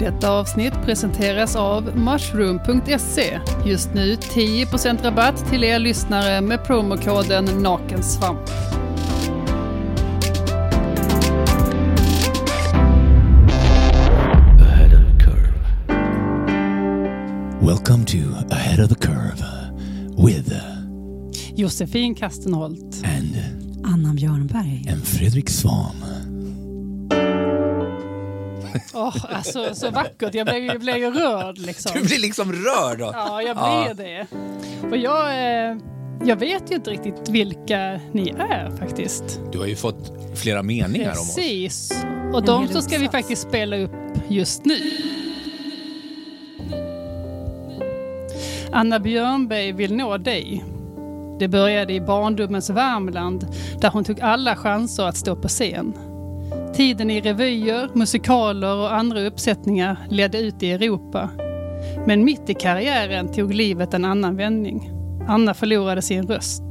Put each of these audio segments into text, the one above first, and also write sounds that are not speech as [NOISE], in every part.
Detta avsnitt presenteras av Mushroom.se. Just nu 10% rabatt till er lyssnare med promokoden NAKENSVAMP. Ahead of the curve. Welcome to Ahead of the Curve with Josefin Kastenholt. and Anna Björnberg. and Fredrik Svan. Åh, alltså så vackert. Jag blev, jag blev ju rörd liksom. Du blir liksom rörd då. Ja, jag Ja. blir det. Och jag, eh, jag vet ju inte riktigt vilka ni är faktiskt. Du har ju fått flera meningar om oss. Precis. Och de så ska vi faktiskt spela upp just nu. Anna Björnberg vill nå dig. Det började i barndomens Värmland där hon tog alla chanser att stå på scen. Tiden i revyer, musikaler och andra uppsättningar ledde ut i Europa. Men mitt i karriären tog livet en annan vändning. Anna förlorade sin röst.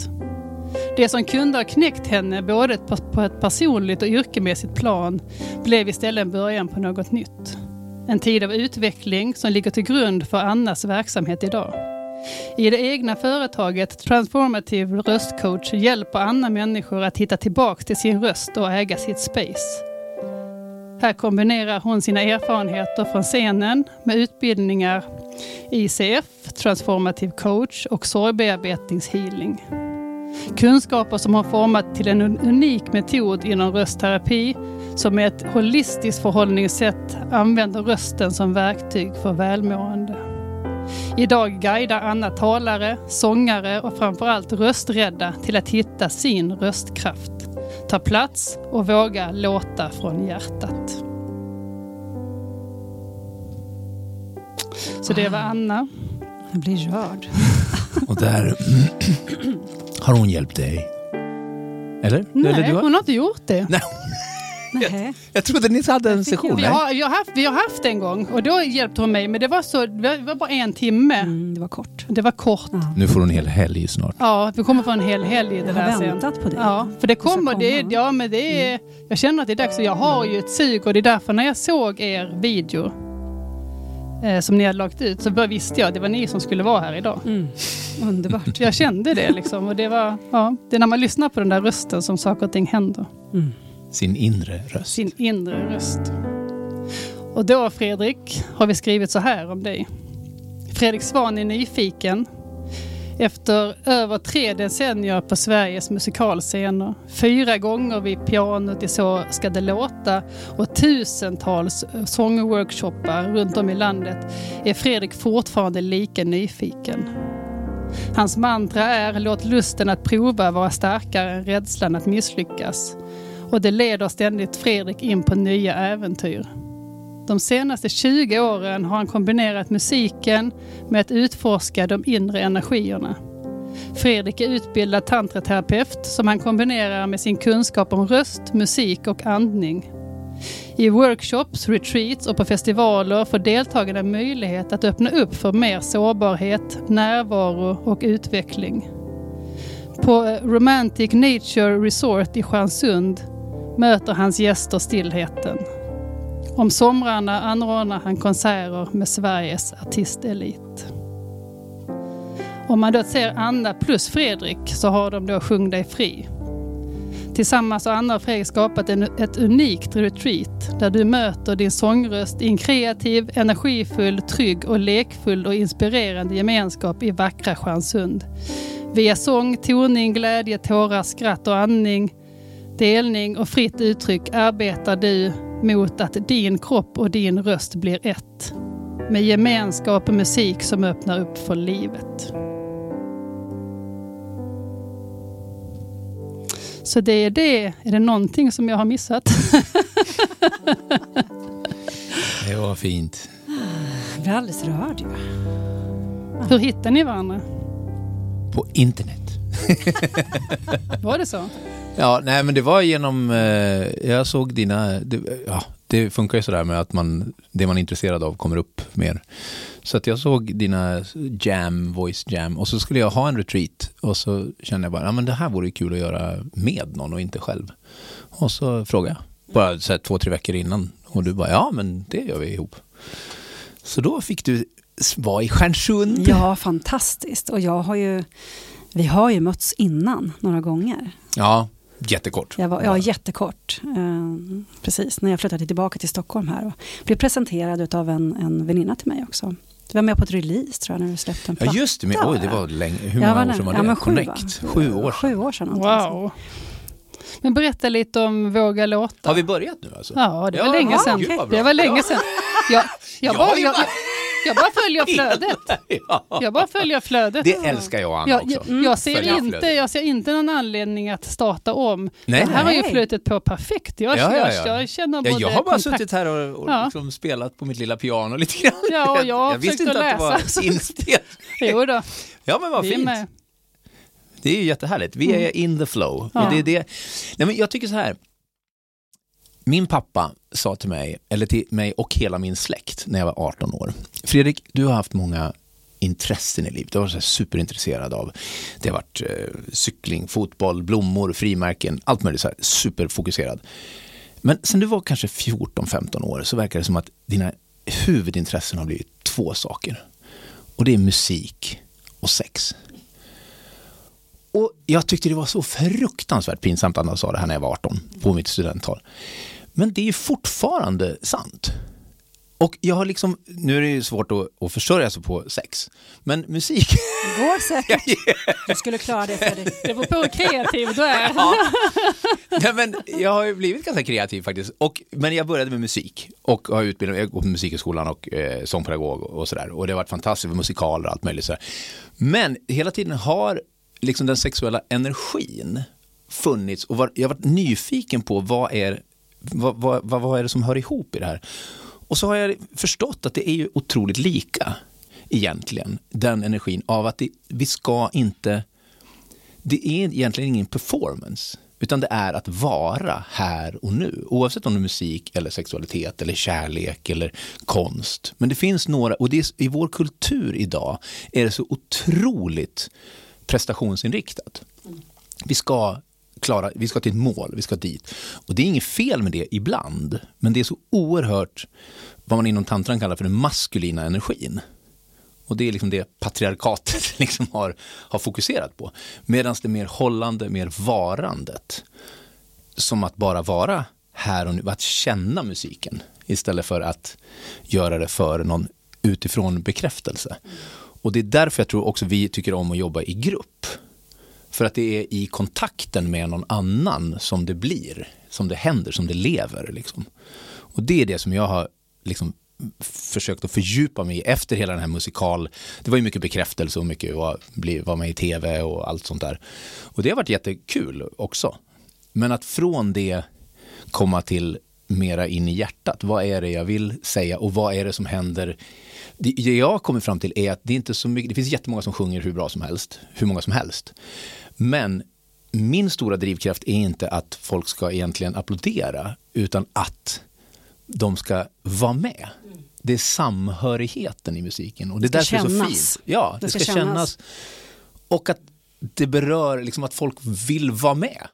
Det som kunde ha knäckt henne både på ett personligt och yrkemässigt plan blev istället en början på något nytt. En tid av utveckling som ligger till grund för Annas verksamhet idag. I det egna företaget Transformative Röstcoach hjälper Anna människor att hitta tillbaka till sin röst och äga sitt space. Här kombinerar hon sina erfarenheter från scenen med utbildningar i ICF, Transformative Coach och sorgbearbetningshealing. Kunskaper som har format till en unik metod inom röstterapi som med ett holistiskt förhållningssätt använder rösten som verktyg för välmående. Idag guidar Anna talare, sångare och framförallt rösträdda till att hitta sin röstkraft. Ta plats och våga låta från hjärtat. Så det var Anna. Jag blir rörd. Och där har hon hjälpt dig. Eller? Nej, Eller du har... hon har inte gjort det. Nej, Nej. jag trodde ni hade en Jag session. Vi har, vi, har haft, vi har haft en gång och då hjälpte hon mig men det var, så, det var bara en timme. Mm, det var kort. Det var kort. Ja. Nu får hon en hel helg snart. Ja, vi kommer få en hel helg i det Jag där har sen. väntat på det. Ja, för det kommer. Det, ja, men det är, Jag känner att det är dags jag har ju ett sug och det är därför när jag såg er video eh, som ni hade lagt ut så visste jag att det var ni som skulle vara här idag. Mm. Underbart. Jag kände det liksom och det var, ja, det är när man lyssnar på den där rösten som saker och ting händer. Mm. Sin inre röst. Sin inre röst. Och då Fredrik har vi skrivit så här om dig. Fredrik Svan är nyfiken. Efter över tre decennier på Sveriges musikalscener, fyra gånger vid pianot i Så ska det låta och tusentals sångworkshoppar runt om i landet är Fredrik fortfarande lika nyfiken. Hans mantra är låt lusten att prova vara starkare än rädslan att misslyckas. Och det leder ständigt Fredrik in på nya äventyr. De senaste 20 åren har han kombinerat musiken med att utforska de inre energierna. Fredrik är utbildad tantraterapeut som han kombinerar med sin kunskap om röst, musik och andning. I workshops, retreats och på festivaler får deltagarna möjlighet att öppna upp för mer sårbarhet, närvaro och utveckling. På Romantic Nature Resort i Stjärnsund möter hans gäster stillheten. Om somrarna anordnar han konserter med Sveriges artistelit. Om man då ser Anna plus Fredrik så har de då Sjung dig fri. Tillsammans har Anna och Fredrik skapat en, ett unikt retreat där du möter din sångröst i en kreativ, energifull, trygg och lekfull och inspirerande gemenskap i vackra Stjärnsund. Via sång, toning, glädje, tårar, skratt och andning, delning och fritt uttryck arbetar du mot att din kropp och din röst blir ett. Med gemenskap och musik som öppnar upp för livet. Så det är det. Är det någonting som jag har missat? [LAUGHS] Det var fint. Jag blir alldeles rörd. ju. Hur hittar ni varandra? På internet. Var det så? Ja, nej men det var genom, eh, jag såg dina, det, ja, det funkar ju sådär med att man, det man är intresserad av kommer upp mer. Så att jag såg dina jam, voice jam och så skulle jag ha en retreat och så kände jag bara, ja men det här vore ju kul att göra med någon och inte själv. Och så frågade jag, bara så här, två, tre veckor innan och du bara, ja men det gör vi ihop. Så då fick du vara i Stjärnsund. Ja, fantastiskt. Och jag har ju, vi har ju mötts innan några gånger. Ja, jättekort. Jag var, ja, jättekort. Eh, precis, när jag flyttade tillbaka till Stockholm här. Och blev presenterad av en, en väninna till mig också. Du var med på ett release tror jag, när du släppte en Ja, platta. just det. Men, oj, det var länge. Hur många år där. sedan var ja, det? men sju, Connect? va? Sju år sedan. Sju år sedan. Wow. Men berätta lite om Våga låta. Har vi börjat nu alltså? Ja, det var Ja, länge ja, sedan. gud. Det var länge Ja. sedan. Jag, jag, Jag jag, bara- jag bara följer flödet. [LAUGHS] Ja. Jag bara följer flödet. Det älskar jag Anna Jag, också. jag, jag, ser inte, flödet. jag ser inte någon anledning att starta om. Nej, det här har ju flutit på perfekt. Jag, Ja, ja, jag, ja. jag känner både jag har bara kontakt- suttit här och, och liksom spelat på mitt lilla piano lite grann. Ja, och jag har visste inte att att det var läsa. [LAUGHS] inspel. Jo då, Ja, men vad vi fint. med. Det är ju jättehärligt. Vi är in the flow. Och det är det. Nej, men jag tycker så här. Min pappa sa till mig, eller till mig och hela min släkt när jag var 18 år. Fredrik, du har haft många intressen i livet. Du har varit så superintresserad av. Det har varit eh, cykling, fotboll, blommor, frimärken, allt möjligt så här superfokuserad. Men sen du var kanske 14-15 år så verkar det som att dina huvudintressen har blivit två saker. Och det är musik och sex. Och jag tyckte det var så fruktansvärt pinsamt att han sa det här när jag var 18 på mitt studenttal. Men det är ju fortfarande sant. Och jag har liksom, nu är det ju svårt att, att försörja sig på sex, men musik, Det går säkert. [LAUGHS] Du skulle klara det Fredrik. Det beror på hur kreativ du är. Nej, men jag har ju blivit ganska kreativ faktiskt. Och, men jag började med musik och har utbildat jag går på musikhögskolan och eh, sångpedagog och, och sådär. Och det har varit fantastiskt med musikaler och allt möjligt sådär. Men hela tiden har liksom den sexuella energin funnits och var, jag har varit nyfiken på vad är, vad, vad, vad, vad är det som hör ihop i det här. Och så har jag förstått att det är ju otroligt lika egentligen, den energin av att det, vi ska inte det är egentligen ingen performance, utan det är att vara här och nu. Oavsett om det är musik eller sexualitet eller kärlek eller konst. Men det finns några, och det är, i vår kultur idag är det så otroligt prestationsinriktat. Vi ska klara, vi ska till ett mål, vi ska dit. Och det är inget fel med det ibland, men det är så oerhört vad man inom tantran kallar för den maskulina energin. Och det är liksom det patriarkatet [LAUGHS] liksom har, har fokuserat på. Medan det mer hållande, mer varandet, som att bara vara här och nu, att känna musiken istället för att göra det för någon utifrån bekräftelse. Och det är därför jag tror också vi tycker om att jobba i grupp. För att det är i kontakten med någon annan som det blir, som det händer, som det lever. Liksom. Och det är det som jag har liksom försökt att fördjupa mig i efter hela den här musikal. Det var ju mycket bekräftelse och mycket att vara med i tv och allt sånt där. Och det har varit jättekul också. Men att från det komma till mera in i hjärtat. Vad är det jag vill säga och vad är det som händer? Det det jag kommer fram till är att det är inte så mycket, det finns jättemånga som sjunger hur bra som helst, hur många som helst. Men min stora drivkraft är inte att folk ska egentligen applådera, utan att de ska vara med. Det är samhörigheten i musiken och det är därför ska det är så kännas. fint. Ja, det, Det ska, ska kännas. kännas. Och att det berör, liksom att folk vill vara med.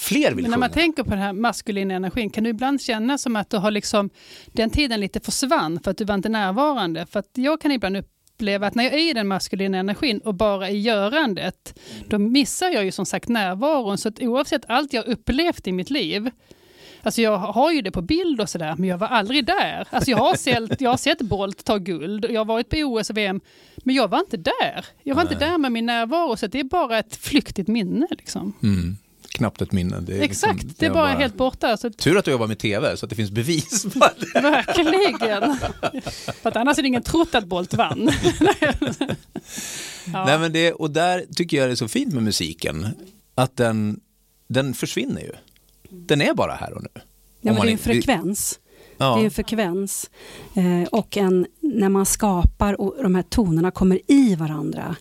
Fler vill Men när man sjunga. tänker på den här maskulina energin, kan du ibland känna som att du har liksom, den tiden lite försvann för att du var inte närvarande? För att jag kan ibland uppleva att när jag är i den maskulina energin och bara i görandet, då missar jag ju som sagt närvaron. Så att oavsett allt jag upplevt i mitt liv, Alltså jag har ju det på bild och sådär, men jag var aldrig där. Alltså jag, har sett, jag har sett Bolt ta guld, och jag har varit på OS och VM, men jag var inte där. Jag var inte Nej. där med min närvaro, så det är bara ett flyktigt minne. Liksom. Mm. Knappt ett minne. Det är Exakt, liksom- det är var bara helt borta. Så Tur att du jobbar med tv så att det finns bevis på det. [LAUGHS] Verkligen. För att annars är det ingen trott att Bolt vann. [LAUGHS] ja. Nej, men det, och där tycker jag det är så fint med musiken. Att den, den försvinner ju. Den är bara här och nu. Ja, men det är en frekvens. Det är Ja, en frekvens. Eh, och en, när man skapar och de här tonerna kommer i varandra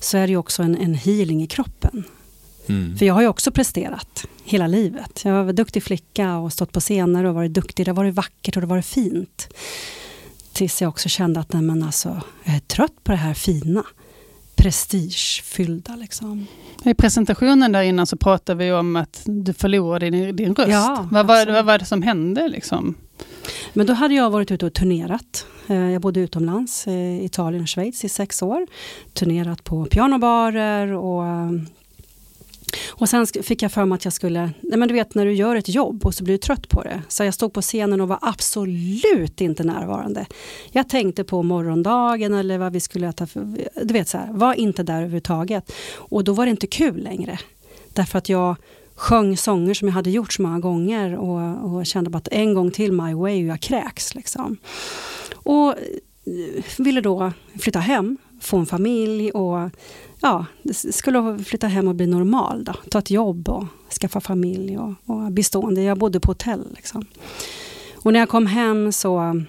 så är det också en, en healing i kroppen. Mm. För jag har ju också presterat hela livet. Jag var duktig flicka och stått på scener och varit duktig. Det har varit vackert och det har varit fint. Tills jag också kände att nej, men alltså, jag är trött på det här fina. Prestigefyllda liksom. I presentationen där innan så pratade vi om att du förlorade din, din röst. Ja, vad, var, vad var det som hände? Liksom? Men då hade jag varit ute och turnerat. Eh, Jag bodde utomlands, eh, Italien och Schweiz i sex år. Turnerat på pianobarer och och sen fick jag för mig att jag skulle, nej men du vet när du gör ett jobb och så blir du trött på det. Så jag stod på scenen och var absolut inte närvarande. Jag tänkte på morgondagen eller vad vi skulle äta för, du vet så här, var inte där överhuvudtaget. Och då var det inte kul längre. Därför att jag sjöng sånger som jag hade gjort så många gånger och, och kände bara att en gång till My Way och jag kräks. Liksom. Och eh, ville då flytta hem, få en familj och ja, skulle flytta hem och bli normal. Då. Ta ett jobb och skaffa familj och, och bestående. Jag bodde på hotell. Liksom. Och när jag kom hem så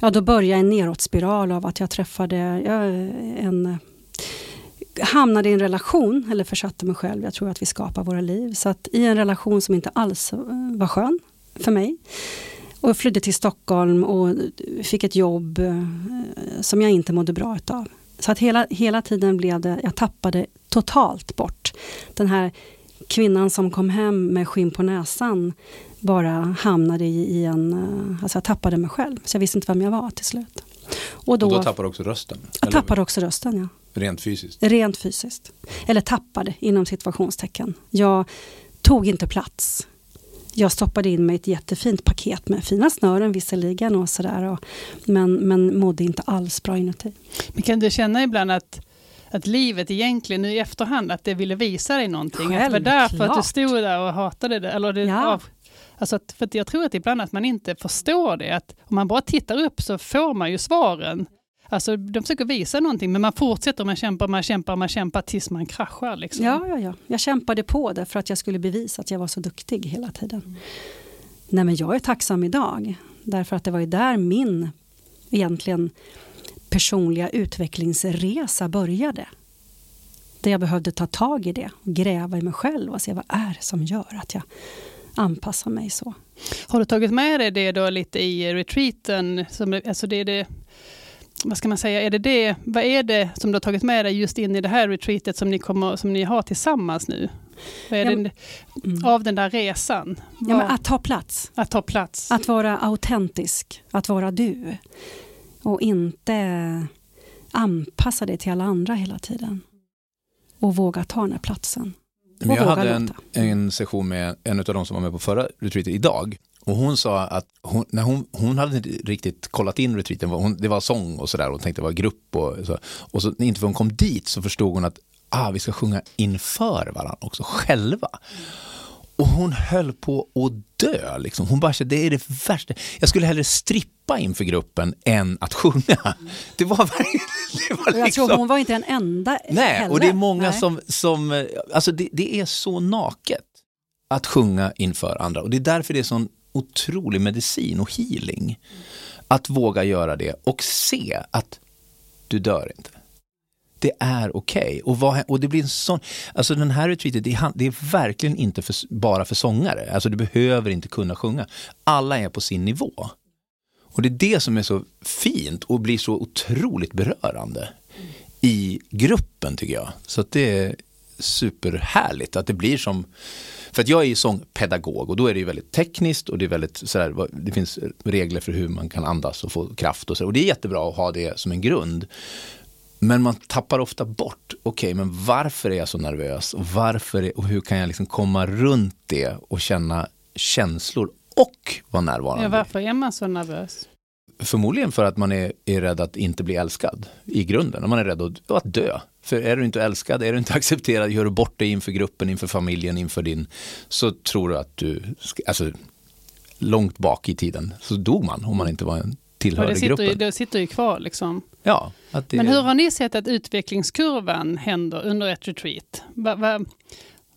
ja, då började en nedåtspiral av att jag träffade en hamnade i en relation, eller försatte mig själv, jag tror att vi skapar våra liv. Så att i en relation som inte alls var skön för mig. Och jag flydde till Stockholm och fick ett jobb eh, som jag inte mådde bra utav. Så att hela, hela tiden blev det, jag tappade totalt bort den här kvinnan som kom hem med skinn på näsan bara hamnade i, i en... eh, Alltså jag tappade mig själv, så jag visste inte vem jag var till slut. Och då, Och då tappar du också rösten. jag eller tappade också rösten, ja. Rent fysiskt. Rent fysiskt. Eller tappade inom situationstecken. Jag tog inte plats. Jag stoppade in mig i ett jättefint paket med fina snören visserligen och sådär. och- Men, men mådde inte alls bra inuti. Men kan du känna ibland att, att livet egentligen nu i efterhand, att det ville visa dig någonting? Att det var därför att du Självklart. stod där och hatade det? Eller det Ja. av, alltså att, för att jag tror att ibland att man inte förstår det. Att om man bara tittar upp så får man ju svaren. Alltså de försöker visa någonting men man fortsätter, man kämpar, man kämpar, man kämpar tills man kraschar. Liksom. Ja, ja, ja. Jag kämpade på det för att jag skulle bevisa att jag var så duktig hela tiden. Nej, men jag är tacksam idag. Därför att det var ju där min egentligen personliga utvecklingsresa började. Där jag behövde ta tag i det, gräva i mig själv och se vad är det som gör att jag anpassar mig så. Har du tagit med dig det då lite i retreaten? Som, alltså det är det, vad ska man säga, är det det, vad är det som du har tagit med dig just in i det här retreatet som ni, kommer, som ni har tillsammans nu? Vad är Ja, det, Mm. av den där resan? Ja, att ta plats, att ta plats? att vara autentisk, att vara du. Och inte anpassa dig till alla andra hela tiden. Och våga ta den här platsen. Men Och jag våga hade en, låta. en session med en av de som var med på förra retreatet idag. Och hon sa att hon, när hon, hon hade inte riktigt kollat in retreaten, hon, det var sång och sådär, hon tänkte det var grupp och så. Och så inte för hon kom dit så förstod hon att ah, vi ska sjunga inför varandra också, själva. Och hon höll på att dö. Liksom. Hon bara, kände, det är det värsta. Jag skulle hellre strippa inför gruppen än att sjunga. [LAUGHS] Det var verkligen... [LAUGHS] Det var Och jag liksom... tror hon var inte den enda Nej, heller. och det är många Nej. som, som eh, alltså det, det är så naket att sjunga inför andra och det är därför det är sån otrolig medicin och healing. Att våga göra det och se att du dör inte. Det är okej. Och, och det blir en sån, alltså den här retreatet, det är, det är verkligen inte för, bara för sångare. Alltså du behöver inte kunna sjunga. Alla är på sin nivå. Och det är det som är så fint och blir så otroligt berörande i gruppen tycker jag. Så att det är superhärligt att det blir som för att jag är ju sångpedagog och då är det ju väldigt tekniskt och det är väldigt sådär, det finns regler för hur man kan andas och få kraft och så. Och det är jättebra att ha det som en grund. Men man tappar ofta bort, okej men varför är jag så nervös och varför och hur kan jag liksom komma runt det och känna känslor och vara närvarande. ja, varför är man så nervös? Förmodligen för att man är, är rädd att inte bli älskad i grunden. Och man är rädd att, att dö. För är du inte älskad, är du inte [LAUGHS] accepterad, gör du bort dig inför gruppen, inför familjen, inför din, så tror du att du, alltså långt bak i tiden så dog man om man inte var en Och det tillhörde sitter, ju, gruppen. det sitter ju kvar liksom. Ja, det, Men hur har ni sett att utvecklingskurvan händer under ett retreat? Va, va,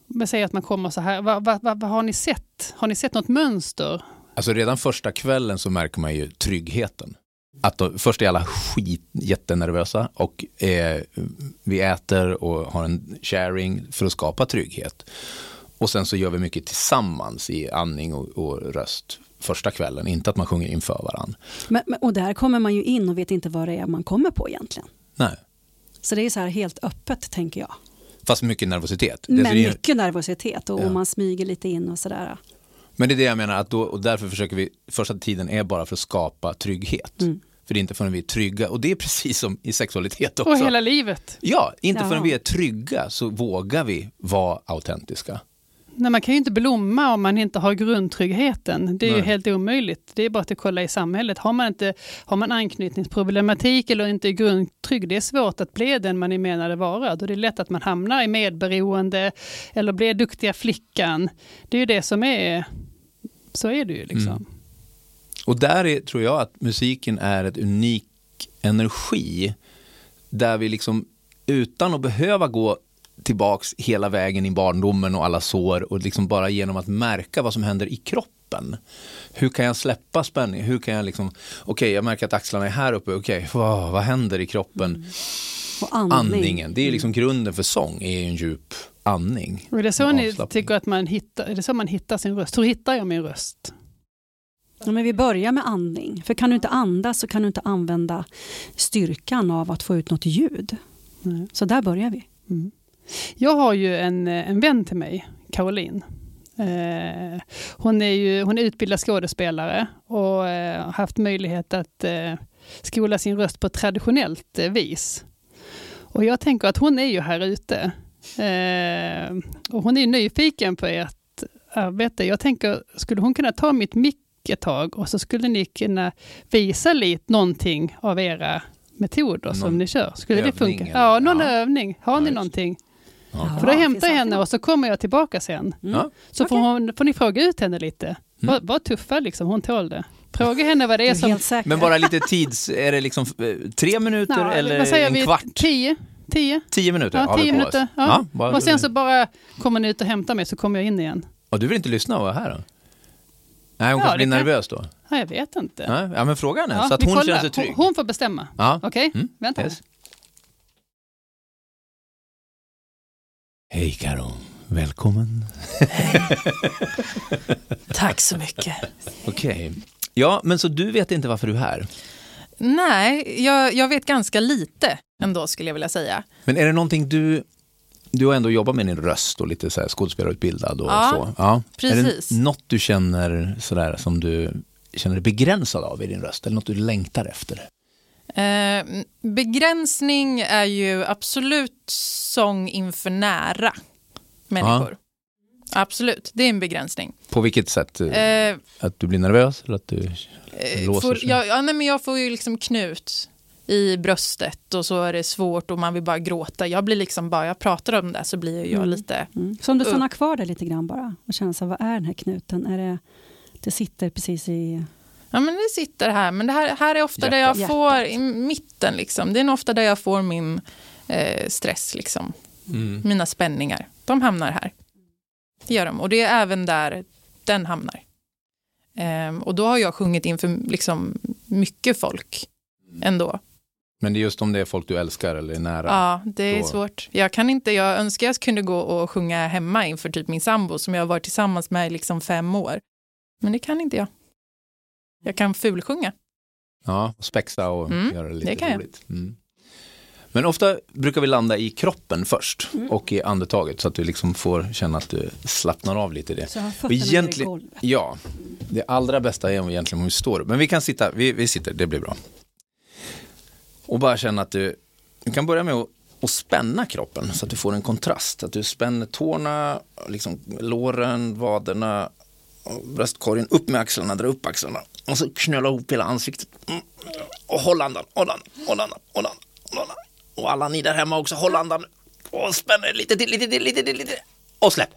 vad säger att man kommer så här? Va, va, va, vad har ni sett? Har ni sett något mönster? Alltså redan första kvällen så märker man ju tryggheten. Att då, först är alla skit jättenervösa och eh, vi äter och har en sharing för att skapa trygghet. Och sen så gör vi mycket tillsammans i andning och, och röst första kvällen, inte att man sjunger inför varandra. Men, men, och där kommer man ju in och vet inte vad det är man kommer på egentligen. Nej, Så det är så här helt öppet tänker jag. fast mycket nervositet. Men det är- mycket nervositet och, Ja. och man smyger lite in och sådär. Men det är det jag menar, att då, och därför försöker vi, första tiden är bara för att skapa trygghet. Mm. För det är inte förrän vi är trygga, och det är precis som i sexualitet också. Och hela livet. Ja, inte Ja. förrän vi är trygga så vågar vi vara autentiska. Nej, man kan ju inte blomma om man inte har grundtryggheten. Det är ju Nej. helt omöjligt. Det är bara att kolla i samhället. Har man, inte, har man anknytningsproblematik eller inte är grundtrygg, det är svårt att bli den man är menad att vara. Då är det lätt att man hamnar i medberoende eller blir duktiga flickan. Det är ju det som är, så är det ju liksom. Mm. Och där är, tror jag att musiken är ett unik energi där vi liksom utan att behöva gå tillbaks hela vägen i barndomen och alla sår och liksom bara genom att märka vad som händer i kroppen. Hur kan jag släppa spänning? Hur kan jag liksom, okej jag märker att axlarna är här uppe, okej wow, vad händer i kroppen? Och andning. Andningen, det är liksom grunden för sång, är en djup andning. Och är det så ni tycker att man hittar, är det så man hittar sin röst? Hur hittar jag min röst? Men vi börjar med andning. För kan du inte andas så kan du inte använda styrkan av att få ut något ljud. Nej. Så där börjar vi. Mm. Jag har ju en, eh, en vän till mig, Caroline. Eh, hon, är ju, hon är utbildad skådespelare och eh, har haft möjlighet att eh, skola sin röst på traditionellt eh, vis. Och jag tänker att hon är ju här ute. Eh, och hon är nyfiken på ert arbete. Jag tänker, skulle hon kunna ta mitt mick ett tag och så skulle ni kunna visa lite någonting av era metoder som Någon ni kör? Skulle det funka? eller- Ja, någon Ja. övning. Har Ja, ni någonting? Ja. För då Ja, hämtar jag henne och så kommer jag tillbaka sen. Ja. Så får, hon, får ni fråga ut henne lite. Var, var tuffa liksom, hon tål det. Fråga henne vad det är är som... Men bara lite tids, är det liksom eh, tre minuter Ja, eller vad säger en vi? kvart? Tio? Tio? Tio minuter Ja, har vi tio minuter. Ja. bara- Och sen så bara kommer ni ut och hämtar mig så kommer jag in igen. Och du vill inte lyssna och vara här då? Nej, hon Ja, kanske blir nervös då? Ja, jag vet inte. Nej, Ja, men fråga henne Ja, så att hon kollar. känner sig trygg. Hon, hon får bestämma. Ja. Okej, Mm, vänta. yes. [LAUGHS] Hej Karo, välkommen. [LAUGHS] Tack så mycket. Okej. Ja, men så du vet inte varför du är här? Nej, jag, jag vet ganska lite ändå skulle jag vilja säga. Men är det någonting du, du har ändå jobbat med din röst och lite så här skådespelarutbildad och Ja, så. Ja, Är precis. det något du känner sådär som du känner dig begränsad av i din röst eller något du längtar efter? Eh, begränsning är ju absolut sång inför nära människor. Absolut, det är en begränsning. På vilket sätt? Eh, Att du blir nervös eller att du eh, låser får, sig? jag, ja, nej, men jag får ju liksom knut i bröstet och så är det svårt och man vill bara gråta. Jag blir liksom bara, jag pratar om det så blir jag Mm. lite... Mm. Så om du stannar kvar där lite grann bara och känner så vad är den här knuten? Är det, det sitter precis i... Ja men det sitter här, men det här, här är ofta där Hjärtat. jag får, i mitten liksom. Det är nog ofta där jag får min eh, stress liksom. Mm. Mina spänningar. De hamnar här. Det gör de. Och det är även där den hamnar. Ehm, och då har jag sjungit inför liksom mycket folk ändå. Men det är just om det är folk du älskar eller är nära. Ja, det är Då- svårt. Jag kan inte, jag önskar jag kunde gå och sjunga hemma inför typ min sambo som jag har varit tillsammans med i liksom fem år. Men det kan inte jag. Jag kan fulsjunga. Ja, och spexa och Mm, göra det lite det kan jag. roligt. Mm. Men ofta brukar vi landa i kroppen först Mm. och i andetaget så att du liksom får känna att du slappnar av lite i det. Så jag har Och ner i egentligen, golvet. ja, det allra bästa är egentligen om vi står upp. Men vi kan sitta, vi, vi sitter, det blir bra. Och bara känna att du, du kan börja med att, och spänna kroppen så att du får en kontrast. Att du spänner tårna, liksom låren, vaderna, bröstkorgen, upp med axlarna, dra upp axlarna. Och så knöla ihop hela ansiktet. Mm. Och håll andan, håll andan, håll andan, håll andan, håll andan. Och alla ni där hemma också, håll andan. Och spänn lite till, lite till, lite till, lite till. Och släpp.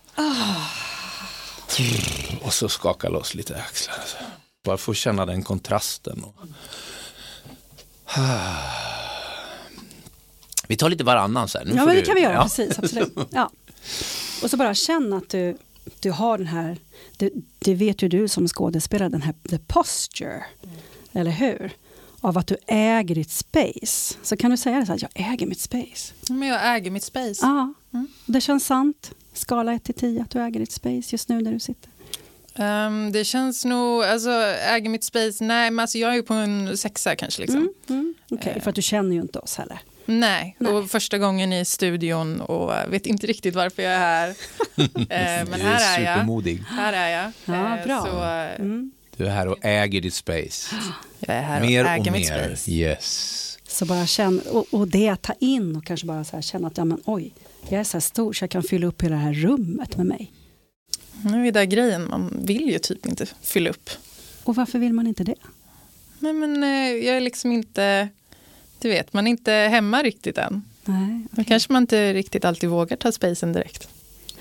Och så skaka loss lite axlar. Bara få känna den kontrasten. Och... [SIGHS] Vi tar lite varannan sen. Nu Ja, men det du- kan vi göra. Ja. Precis, absolut. [LAUGHS] Ja. Och så bara känn att du, du har den här, det, det vet ju du som skådespelare, den här the posture. Eller hur? Av att du äger ditt space. Så kan du säga det så här, jag äger mitt space. Men jag äger mitt space. Ja, det känns sant. Skala 1 till 10 att du äger ditt space just nu där du sitter. Ehm, det känns nog, alltså äger mitt space, nej men alltså jag är ju på en sexa kanske liksom. Mm, mm. Okej, Eh. för att du känner ju inte oss heller. Nej, Nej. och första gången i studion och jag vet inte riktigt varför jag är här. [LAUGHS] Eh, Men här är jag. supermodig. Här är jag. Ja, Eh, bra. Så Mm. Du är här och äger ditt space. [GASPS] jag är här Mer och och äger mitt mer. space. Yes. Så bara känn, och, och det ta in och kanske bara så här känna att ja, men, oj, jag är så här stor så jag kan fylla upp hela det här rummet med mig. Nu är det där grejen, man vill ju typ inte fylla upp. Och varför vill man inte det? Nej men eh, jag är liksom inte, du vet, man är inte hemma riktigt än. Nej, Då kanske man inte riktigt alltid vågar ta spacen direkt.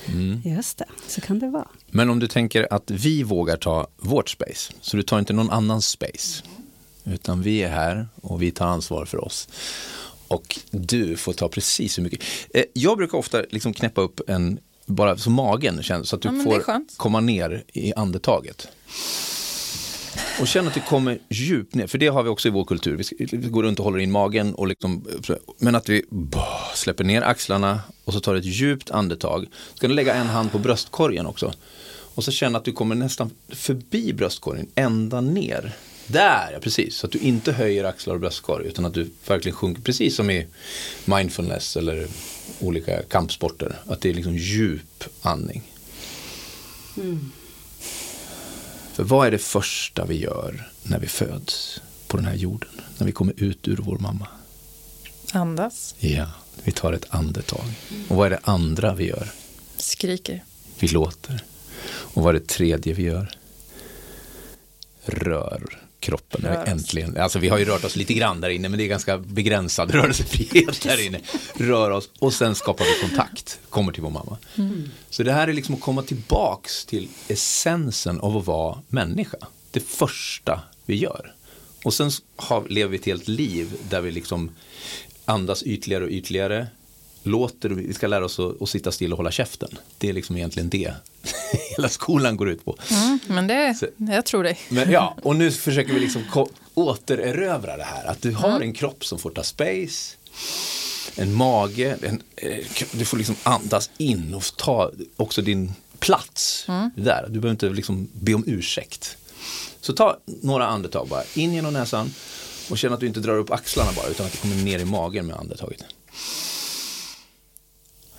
Mm. just det, så kan det vara. Men om du tänker att vi vågar ta vårt space, så du tar inte någon annans space, utan vi är här och vi tar ansvar för oss. Och du får ta precis hur mycket. Eh, Jag brukar ofta liksom knäppa upp en, bara så magen känns, så att du Ja, får komma ner i andetaget. Och känn att du kommer djupt ner, för det har vi också i vår kultur. Vi, går runt och håller in magen, och liksom, men att vi släpper ner axlarna och så tar ett djupt andetag. Ska du lägga en hand på bröstkorgen också. Och så känna att du kommer nästan förbi bröstkorgen, ända ner. Där, ja precis. Så att du inte höjer axlar och bröstkorg utan att du verkligen sjunker, precis som i mindfulness eller olika kampsporter. Att det är liksom djup andning. För vad är det första vi gör när vi föds på den här jorden? När vi kommer ut ur vår mamma? Andas, Ja, vi tar ett andetag. Och vad är det andra vi gör? skriker. Vi låter. Och vad är det tredje vi gör? Rör kroppen. Oss. äntligen, alltså vi har ju rört oss lite grann där inne men det är ganska begränsad [LAUGHS] rörelsefrihet där inne. Rör oss och sen skapar vi kontakt, kommer till vår mamma. Så det här är liksom att komma tillbaks till essensen av att vara människa. Det första vi gör. Och sen har, lever vi ett helt liv där vi liksom andas ytligare och ytligare. Låter, vi ska lära oss att, att sitta still och hålla käften. Det är liksom egentligen det [LAUGHS] hela skolan går ut på. Mm, men det, Så- jag tror dig. Men ja, och nu försöker vi liksom återerövra det här. Att du har en kropp som får ta space, en mage, en, eh, du får liksom andas in och ta också din plats där. Du behöver inte liksom be om ursäkt. Så ta några andetag bara, in genom näsan och känn att du inte drar upp axlarna bara utan att du kommer ner i magen med andetaget.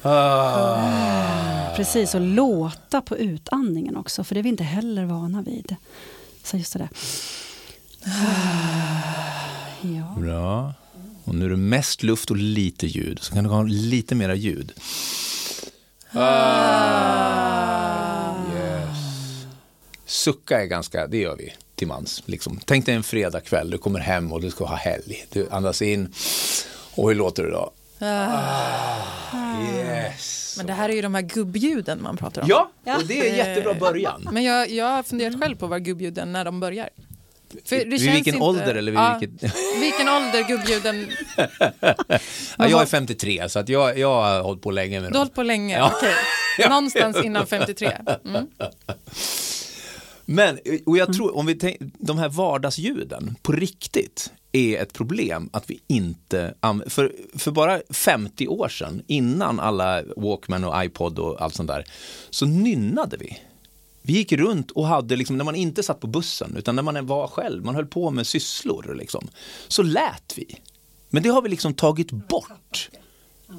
Ah. Precis, och låta på utandningen också, för det är vi inte heller vana vid. Så just det där. Ja. Bra. Och nu är det mest luft och lite ljud. Så kan du ha lite mera ljud. Yes. Sucka är ganska, det gör vi till mans. Liksom. Tänk dig en fredagkväll, du kommer hem och du ska ha helg. Du andas in. Och hur låter det då? Yes. Men det här är ju de här gubbljuden man pratar om. Ja, och det är en jättebra början. Men jag, jag har funderat själv på vad gubbljuden när de börjar. För det Vid känns vilken inte- ålder eller vid ja, vilket... [LAUGHS] vilken ålder gubbljuden... [LAUGHS] Ja, jag är 53 så att jag, jag har hållit på länge med Du har dem. hållit på länge, Ja. okej. [LAUGHS] Någonstans innan 53. Mm. Men, och jag tror, om vi tänk, de här vardagsljuden, på riktigt, är ett problem att vi inte för, för bara 50 år sedan, innan alla Walkman och iPod och allt sånt där, så nynnade vi. Vi gick runt och hade, liksom, när man inte satt på bussen, utan när man var själv, man höll på med sysslor, liksom, så lät vi. Men det har vi liksom tagit bort.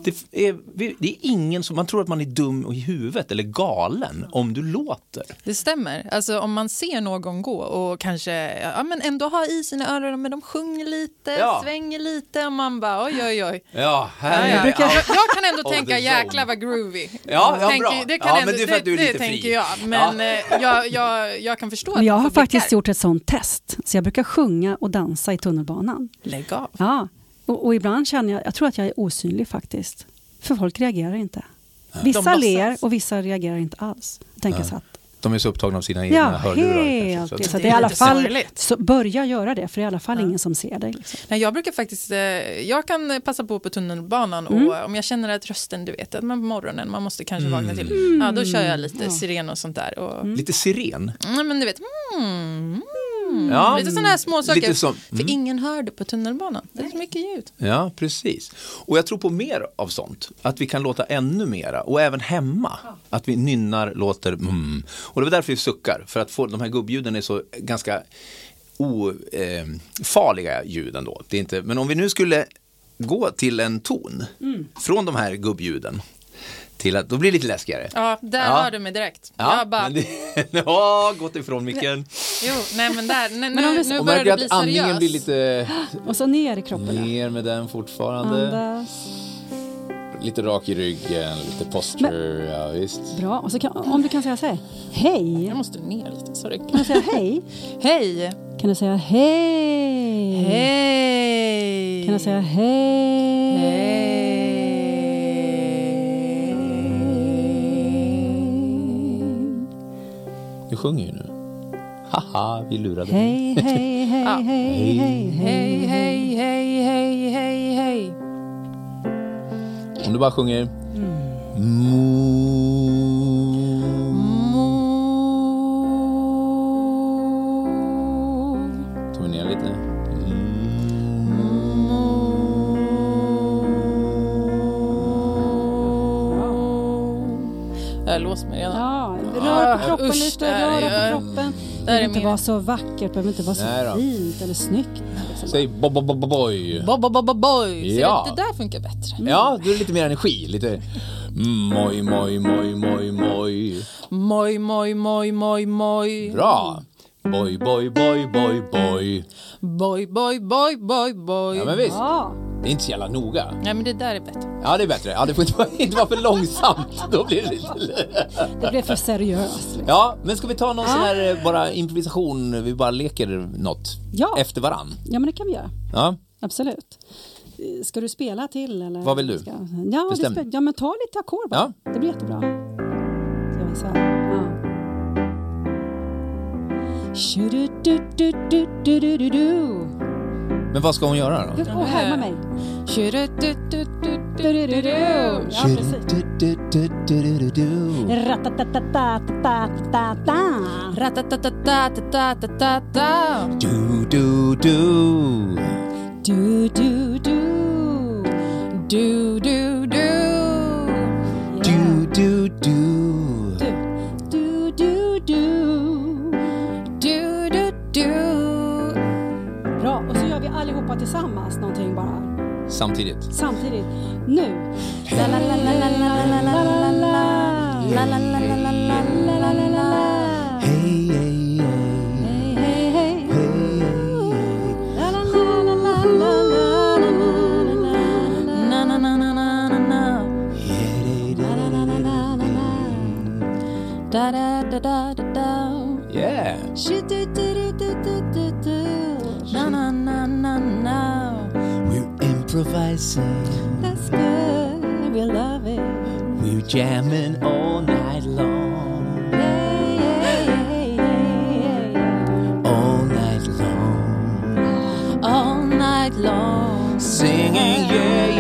Det är, det är ingen som, man tror att man är dum i huvudet eller galen om du låter. Det stämmer. Alltså om man ser någon gå och kanske ja, men ändå har i sina öron, men de sjunger lite, Ja. svänger lite och man bara oj oj oj. Ja, Ja, här ja. är Jag, jag kan ändå [LAUGHS] tänka the jäkla zone. vad groovy. Ja, ja, Tänker- bra. Det, kan Ja, ändå, men det är för att du är det, lite det fri. tänker jag. Men eh, jag, jag, jag kan förstå Men jag att har faktiskt gjort ett sånt test, så jag brukar sjunga och dansa i tunnelbanan. Lägg av. Ja, och, och ibland känner jag, jag tror att jag är osynlig faktiskt. För folk reagerar inte. Vissa ler och vissa reagerar inte alls. Tänker så att, De är så upptagna av sina egna ja, hörlurar. helt. kanske, så det är i alla fall, så börja göra det, för det är i alla fall ingen som ser dig. Liksom. Nej, jag brukar faktiskt, eh, jag kan passa på på tunnelbanan och om jag känner att rösten, du vet, att man på morgonen, man måste kanske vakna till, ja då kör jag lite siren och sånt där. Och, Lite siren. mm, men du vet, mm, mm, Ja, lite sådana här små saker. som- För ingen hör det på tunnelbanan, det är så mycket ljud. Ja, precis. Och jag tror på mer av sånt. Att vi kan låta ännu mera. Och även hemma. Att vi nynnar, låter mm. Och det var därför vi suckar. För att få, de här gubbljuden är så ganska ofarliga eh, ljud ändå. Det är inte, men om vi nu skulle gå till en ton från de här gubbljuden till att, då blir det lite läskigare. Ja, där Ja. har du mig direkt. jag bara, men det, [LAUGHS] ja, gått ifrån micken. jo, nej men där, nej, Men om nu, vi- nu börjar du bli seriös. blir lite [GASPS] Och så ner i kroppen. ja. ner med den fortfarande. Andas. Lite rak i ryggen, lite posture, ja visst. Bra. Och så kan, om du kan säga så här. Hej. Jag måste ner lite, sorry. Kan du säga hej? [LAUGHS] Hej! Kan du säga hej? Hej! Kan du säga hej? Du sjunger ju nu. Haha, vi lurade dig. Hej, hej, hej, hej, hej, Hej, hej, hej, hej, hej, hej. Om du bara sjunger Tar vi ner lite. Jag låst mig redan. Ja, rör på kroppen usch, lite, det här rör är- på kroppen. det behöver inte vara så vackert, behöver inte vara så Nej då. fint eller snyggt. Liksom. Säg bo bo bo bo boy. Bo, bo, bo, bo, boy. Ja. det där funkar bättre. Ja, då är det lite mer energi. Lite moj, moj, moj, moj, moj. Moj, moj, moj, moj, moj. Bra. Boy, boy, boy, boy, boy. Boy, boy, boy, boy, boy. Ja, men visst. Ja, Det är inte så jävla noga. Nej, men det där är bättre. Ja, det är bättre. Ja, det får inte vara, [LAUGHS] inte vara för långsamt. Då blir det lite... det blev för seriöst. Liksom. Ja, men ska vi ta någon sån här eh, bara improvisation? Vi bara leker något Ja. efter varann. Ja, men det kan vi göra. Ja, Absolut. Ska du spela till? Eller? Vad vill du? Ska... Ja, Bestäm. ja, men ta lite ackord bara. Det blir jättebra. Så. Ja. Men vad ska hon göra då? Åh, härma mig. Tju-du-du-du-du-du-du-du. Ja, precis. Ratatatatatatatata. Ratatatatatatatata. Du, du, du. Du, tillsammans någonting bara. Samtidigt. Samtidigt. Nu. Yeah. Improvising. That's good. We love it. We're jamming all night long. Hey, hey, hey. All night long. All night long. Singing, yeah, yeah, yeah.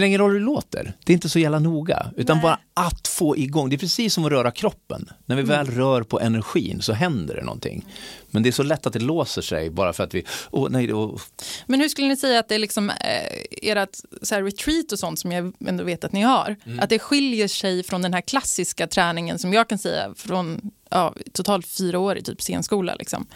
Spelar ingen roll hur det låter. Det är inte så jävla noga. Utan bara att få igång. Det är precis som att röra kroppen. När vi väl rör på energin så händer det någonting. Men det är så lätt att det låser sig bara för att vi... Åh, nej, åh. Men hur skulle ni säga att det är liksom eh, ert så här retreat och sånt som jag ändå vet att ni har, att det skiljer sig från den här klassiska träningen som jag kan säga från ja, totalt fyra år i typ scenskola. Liksom.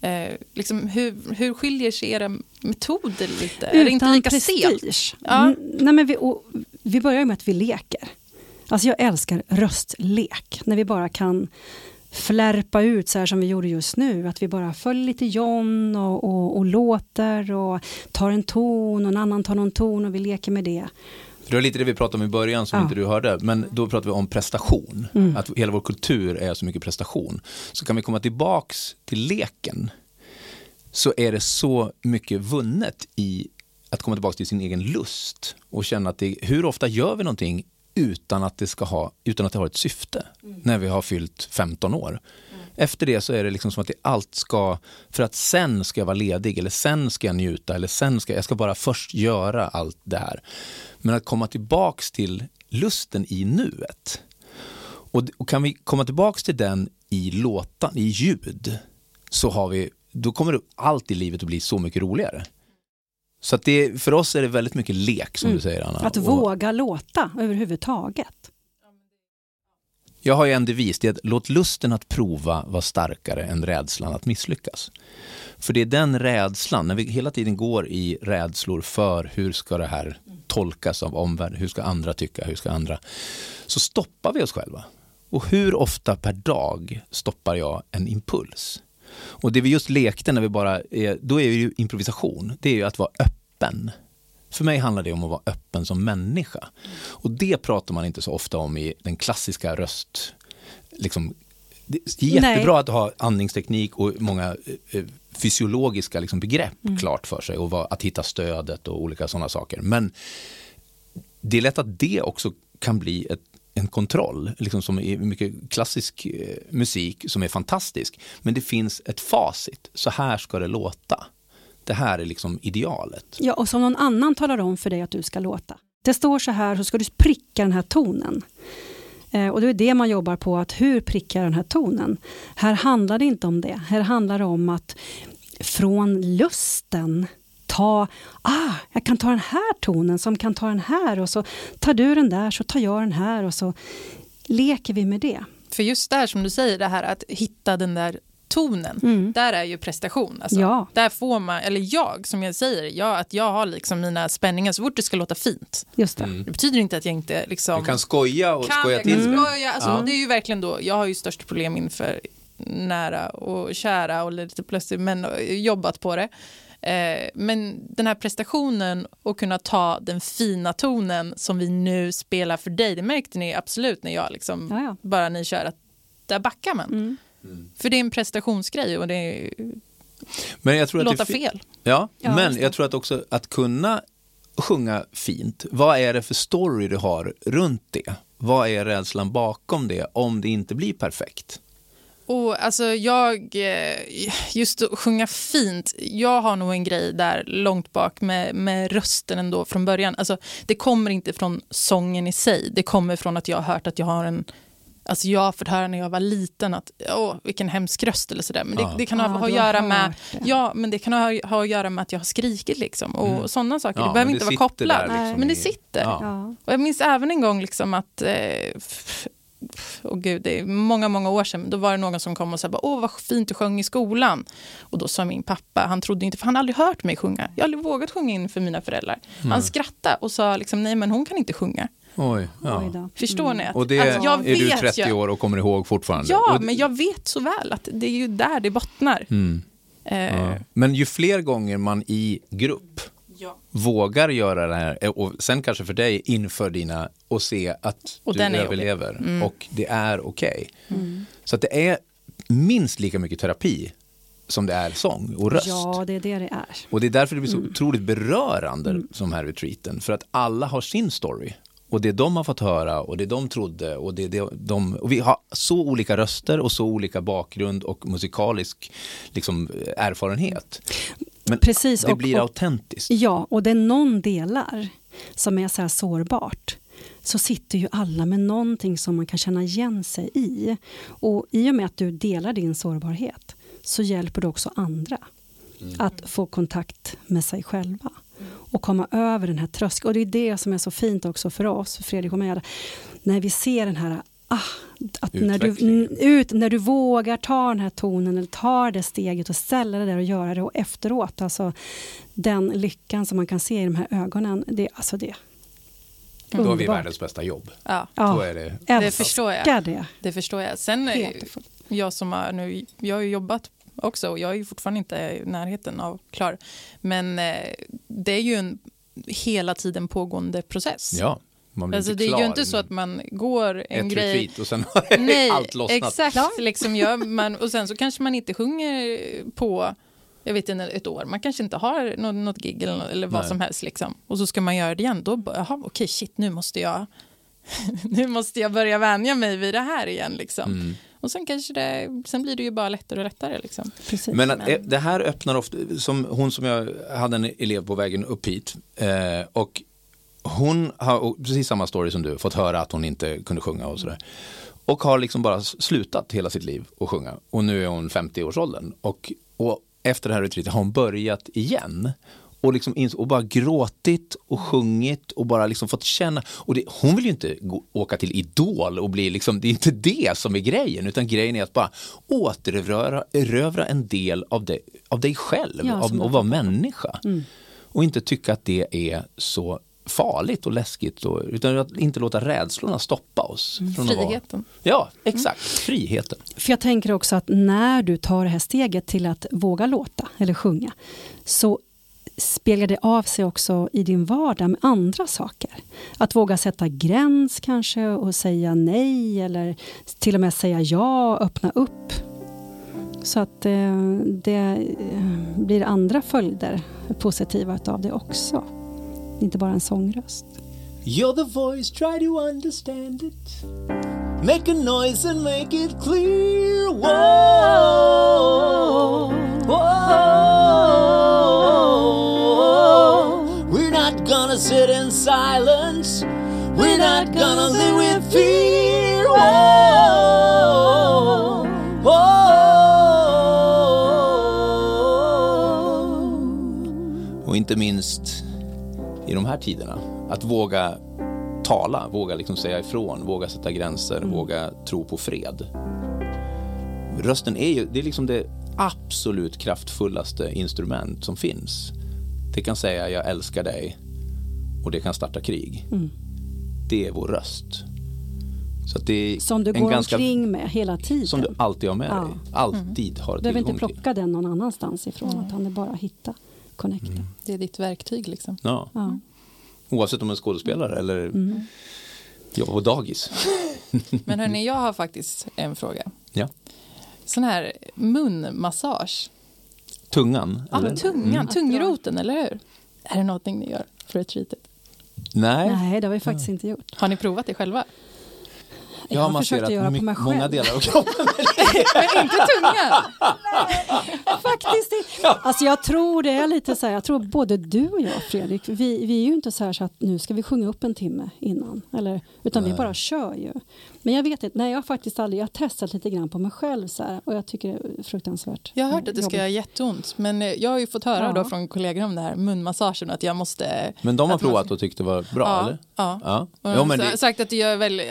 Eh, liksom hur, hur skiljer sig era metoder lite? är det inte Utan lika prestige. Ja. Mm, nej men vi, och, vi börjar med att vi leker. Alltså jag älskar röstlek. När vi bara kan flärpa ut så här som vi gjorde just nu. Att vi bara följer lite John och, och, och låter och tar en ton och en annan tar någon ton och vi leker med det. Det var lite det vi pratade om i början som Ja. inte du hörde. Men då pratade vi om prestation. Att hela vår kultur är så mycket prestation. Så kan vi komma tillbaks till leken. Så är det så mycket vunnet i att komma tillbaka till sin egen lust. Och känna att det, hur ofta gör vi någonting utan att det, ska ha, utan att det har ett syfte. När vi har fyllt 15 år. Efter det så är det liksom som att det allt ska, för att sen ska jag vara ledig eller sen ska jag njuta eller sen ska jag ska bara först göra allt det här. Men att komma tillbaks till lusten i nuet Och, och kan vi komma tillbaks till den i låtan, i ljud, så har vi, då kommer allt i livet att bli så mycket roligare. Så att det, för oss är det väldigt mycket lek som Mm. du säger Anna. Att Och våga låta överhuvudtaget. Jag har ju en devis, det är att låt lusten att prova vara starkare än rädslan att misslyckas. För det är den rädslan, när vi hela tiden går i rädslor för hur ska det här tolkas av omvärlden, hur ska andra tycka, hur ska andra... Så stoppar vi oss själva. Och hur ofta per dag stoppar jag en impuls? Och det vi just lekte när vi bara är, då är ju improvisation, det är ju att vara öppen. För mig handlar det om att vara öppen som människa. Och det pratar man inte så ofta om i den klassiska röst... Liksom, det är jättebra Nej. att ha andningsteknik och många eh, fysiologiska liksom, begrepp klart för sig och vad, att hitta stödet och olika sådana saker. Men det är lätt att det också kan bli ett, en kontroll, liksom som i mycket klassisk eh, musik som är fantastisk. Men det finns ett facit, så här ska det låta. Det här är liksom idealet. Ja, och som någon annan talar om för dig att du ska låta. Det står så här, så ska du pricka den här tonen. Eh, och det är det man jobbar på, att hur prickar den här tonen? Här handlar det inte om det. Här handlar det om att från lusten ta, ah, jag kan ta den här tonen som kan ta den här och så tar du den där så tar jag den här och så leker vi med det. För just där som du säger, det här att hitta den där tonen, Mm. där är ju prestation. Alltså. Ja. Där får man, eller jag som jag säger, jag, att jag har liksom mina spänningar så fort det ska låta fint. Just det. Det betyder inte att jag inte liksom Du kan skoja och kan, skoja jag till kan det. skoja. Alltså, Ja. Det är ju verkligen då, jag har ju störst problem inför nära och kära och lite plötsligt men jobbat på det. Eh, men den här prestationen och kunna ta den fina tonen som vi nu spelar för dig, det märkte ni absolut när jag liksom, Ja, ja. bara ni kör att där backar man. Mm. För det är en prestationsgrej och det är, Men jag tror att låta det fel. Ja, Ja, men jag tror att också att kunna sjunga fint, vad är det för story du har runt det? Vad är rädslan bakom det om det inte blir perfekt? Och alltså jag, eh, just att sjunga fint, jag har nog en grej där långt bak med, med rösten ändå från början. Alltså det kommer inte från sången i sig, det kommer från att jag har hört att jag har en Alltså jag har fått höra när jag var liten att åh, vilken hemsk röst eller sådär. Men det, Ja. det kan ha, ha att göra med det. Ja, men det kan ha, ha att göra med att jag har skrikit liksom. Och Mm. sådana saker. Ja, det behöver inte vara kopplat. liksom men det i- sitter. Ja. Och jag minns även en gång liksom att, eh, åh gud, det är många, många år sedan, då var det någon som kom och sa, åh vad fint du sjöng i skolan. Och då sa min pappa, han trodde inte, för han hade aldrig hört mig sjunga. Jag har aldrig vågat sjunga in för mina föräldrar. Han skrattade och sa, liksom, nej men hon kan inte sjunga. Oj, Oj ja. då. Förstår ni? Att, Och det att jag är du vet 30 ju- år och kommer ihåg fortfarande? Ja, och, men jag vet så väl att det är ju där det bottnar. mm, Eh, ja. Men ju fler gånger man i grupp ja. vågar göra det här, eh, och sen kanske för dig inför dina, och se att Och du överlever Mm. och det är okej. Så att det är minst lika mycket terapi som det är sång och röst. Ja, det är det det är. Och det är därför det blir så Mm. otroligt berörande som här retreaten. För att alla har sin story. Och det de har fått höra och det de trodde och det det de... Och vi har så olika röster och så olika bakgrund och musikalisk liksom, erfarenhet. Men Precis, det och- blir och- autentiskt. Ja, och det är någon delar som är så här sårbart så sitter ju alla med någonting som man kan känna igen sig i. Och i och med att du delar din sårbarhet så hjälper du också andra att få kontakt med sig själva och komma över den här tröskeln. Och det är det som är så fint också för oss, för Fredrik och mig, när vi ser den här Ah, att när, du, mm, ut, när du vågar ta den här tonen eller tar det steget och ställa det där och göra det och efteråt, alltså den lyckan som man kan se i de här ögonen, det, alltså det Då har vi världens bästa jobb. Ja, Då är det... det förstår jag. det. Det förstår jag. Sen, jag som har nu, jag har ju jobbat också och jag är ju fortfarande inte i närheten av klar. Men eh, det är ju en hela tiden pågående process. Ja, man blir alltså, inte det är klar. ju inte så att man går en Ett grej... retreat och sen har [LAUGHS] Nej, allt lossnat. exakt. Liksom gör man, och sen så kanske man inte sjunger på jag vet inte, ett år. Man kanske inte har något, något gig eller, eller vad Nej. som helst. Liksom. Och så ska man göra det igen. Då, bara, jaha, okej, shit, nu måste jag [LAUGHS] nu måste jag börja vänja mig vid det här igen. Liksom. Mm. Och sen, kanske det, sen blir det ju bara lättare och lättare. Liksom. Precis. Men att, Men- eh, det här öppnar ofta, som hon som jag hade en elev på vägen upp hit eh, och hon har precis samma story som du, fått höra att hon inte kunde sjunga och sådär. Och har liksom bara slutat hela sitt liv att sjunga. Och nu är hon 50-årsåldern. Och, och efter det här retreatet har hon börjat igen. Och, liksom ins- och bara gråtit och sjungit och bara liksom fått känna. Och det, hon vill ju inte gå, åka till Idol och bli liksom, det är inte det som är grejen. Utan grejen är att bara återerövra erövra en del av, det, av dig själv. Ja, av jag vara människa. Mm. Och inte tycka att det är så farligt och läskigt. Och, utan att inte låta rädslorna stoppa oss. Vara- Friheten. Ja, exakt. Friheten. För jag tänker också att när du tar det här steget till att våga låta eller sjunga så speglar det av sig också i din vardag med andra saker. Att våga sätta gräns kanske och säga nej eller till och med säga ja, öppna upp. Så att eh, det eh, blir andra följder positiva av det också. Inte bara en sångröst. You're the voice, try to understand it. Make a noise and make it clear. Whoa, whoa. We're not gonna sit in silence. We're not gonna live with fear. Whoa, whoa. Och inte minst i de här tiderna. Att våga tala, våga liksom säga ifrån, våga sätta gränser, våga tro på fred. Rösten är ju det är liksom det absolut kraftfullaste instrument som finns. Det kan säga jag älskar dig och det kan starta krig. Det är vår röst. Så att det är Som du en går ganska, omkring med hela tiden. Som du alltid har med Ja. dig. Alltid har Du behöver inte tillgång till. plocka den någon annanstans ifrån utan det är bara att hitta connecten. Det är ditt verktyg liksom. Ja. Ja. Oavsett om man är skådespelare eller Mm. jobbar på dagis. [LAUGHS] Men hörni, jag har faktiskt en fråga. Ja. Sån här munmassage. Tungan? Ja, eller? tungan, tungroten, eller hur? Är det någonting ni gör för retreatet? Nej, Nej, det har vi faktiskt inte gjort. Har ni provat det själva? jag har jag försökte masserat göra på mig många själv. delar av kroppen. [LAUGHS] Men inte tungan! [LAUGHS] Faktiskt inte. Alltså jag tror det är lite så här, jag tror både du och jag Fredrik, vi, vi är ju inte så här så att nu ska vi sjunga upp en timme innan. Eller, utan vi bara kör ju. Men jag vet inte, nej jag har faktiskt aldrig, jag har testat lite grann på mig själv så här, och jag tycker det är fruktansvärt Jag har hört att det ska göra jätteont, men eh, jag har ju fått höra Ja. då från kollegor om det här munmassagen att jag måste... Men de har att man- provat och tyckte det var bra, ja, eller? Ja. Ja. Och Ja, de men har det, sagt att det gör väl,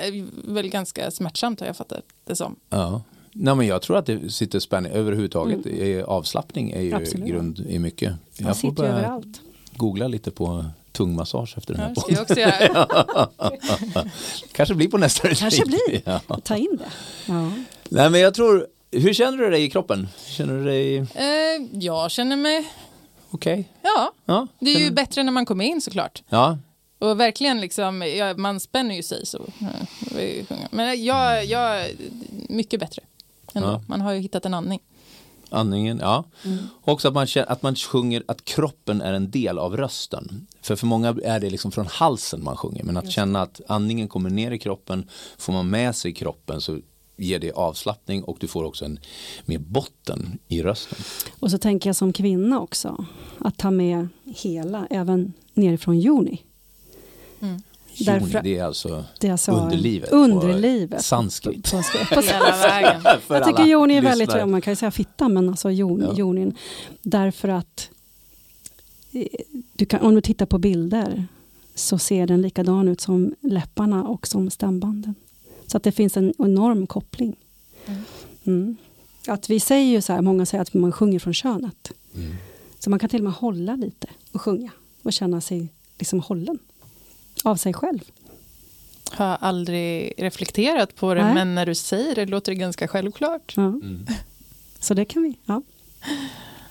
väl ganska smärtsamt har jag fattat det som. ja. Nej, men jag tror att det sitter spänning överhuvudtaget. Är Avslappning är ju Mm. Absolut. grund i mycket. Det Jag får börja överallt. googla lite på tungmassage efter den här podden. jag också göra. [LAUGHS] Kanske blir på nästa Kanske retreat. blir. Ja. Ta in det. Ja. Nej, men jag tror, hur känner du dig i kroppen? Känner du dig Eh, jag känner mig... okej? Ja, Ja, det är ju bättre när man kommer in såklart. Ja, Och verkligen liksom, ja, man spänner ju sig så. jag. Men jag, jag, mycket bättre. Ändå. Ja. Man har ju hittat en andning. andningen, ja. Också att man, känner, att man sjunger att kroppen är en del av rösten. För för många är det liksom från halsen man sjunger. Men att känna att andningen kommer ner i kroppen, får man med sig kroppen så ger det avslappning och du får också en mer botten i rösten. Och så tänker jag som kvinna också, att ta med hela, även nerifrån joni. Därför- det är alltså Det är alltså underlivet. på Underlivet. Sanskrit. På, [LAUGHS] på, på, Hela vägen. För jag tycker joni är väldigt, lyssnare. man kan ju säga fitta, men alltså jon, Ja. jonin. Därför att eh, du kan, om du tittar på bilder så ser den likadan ut som läpparna och som stämbanden. Så att det finns en enorm koppling. Mm. Att vi säger ju så här, många säger att man sjunger från könet. Mm. Så man kan till och med hålla lite och sjunga och känna sig liksom hållen av sig själv. Har aldrig reflekterat på det, Nej. men när du säger det låter det ganska självklart. Ja. Mm. Så det kan vi. Ja.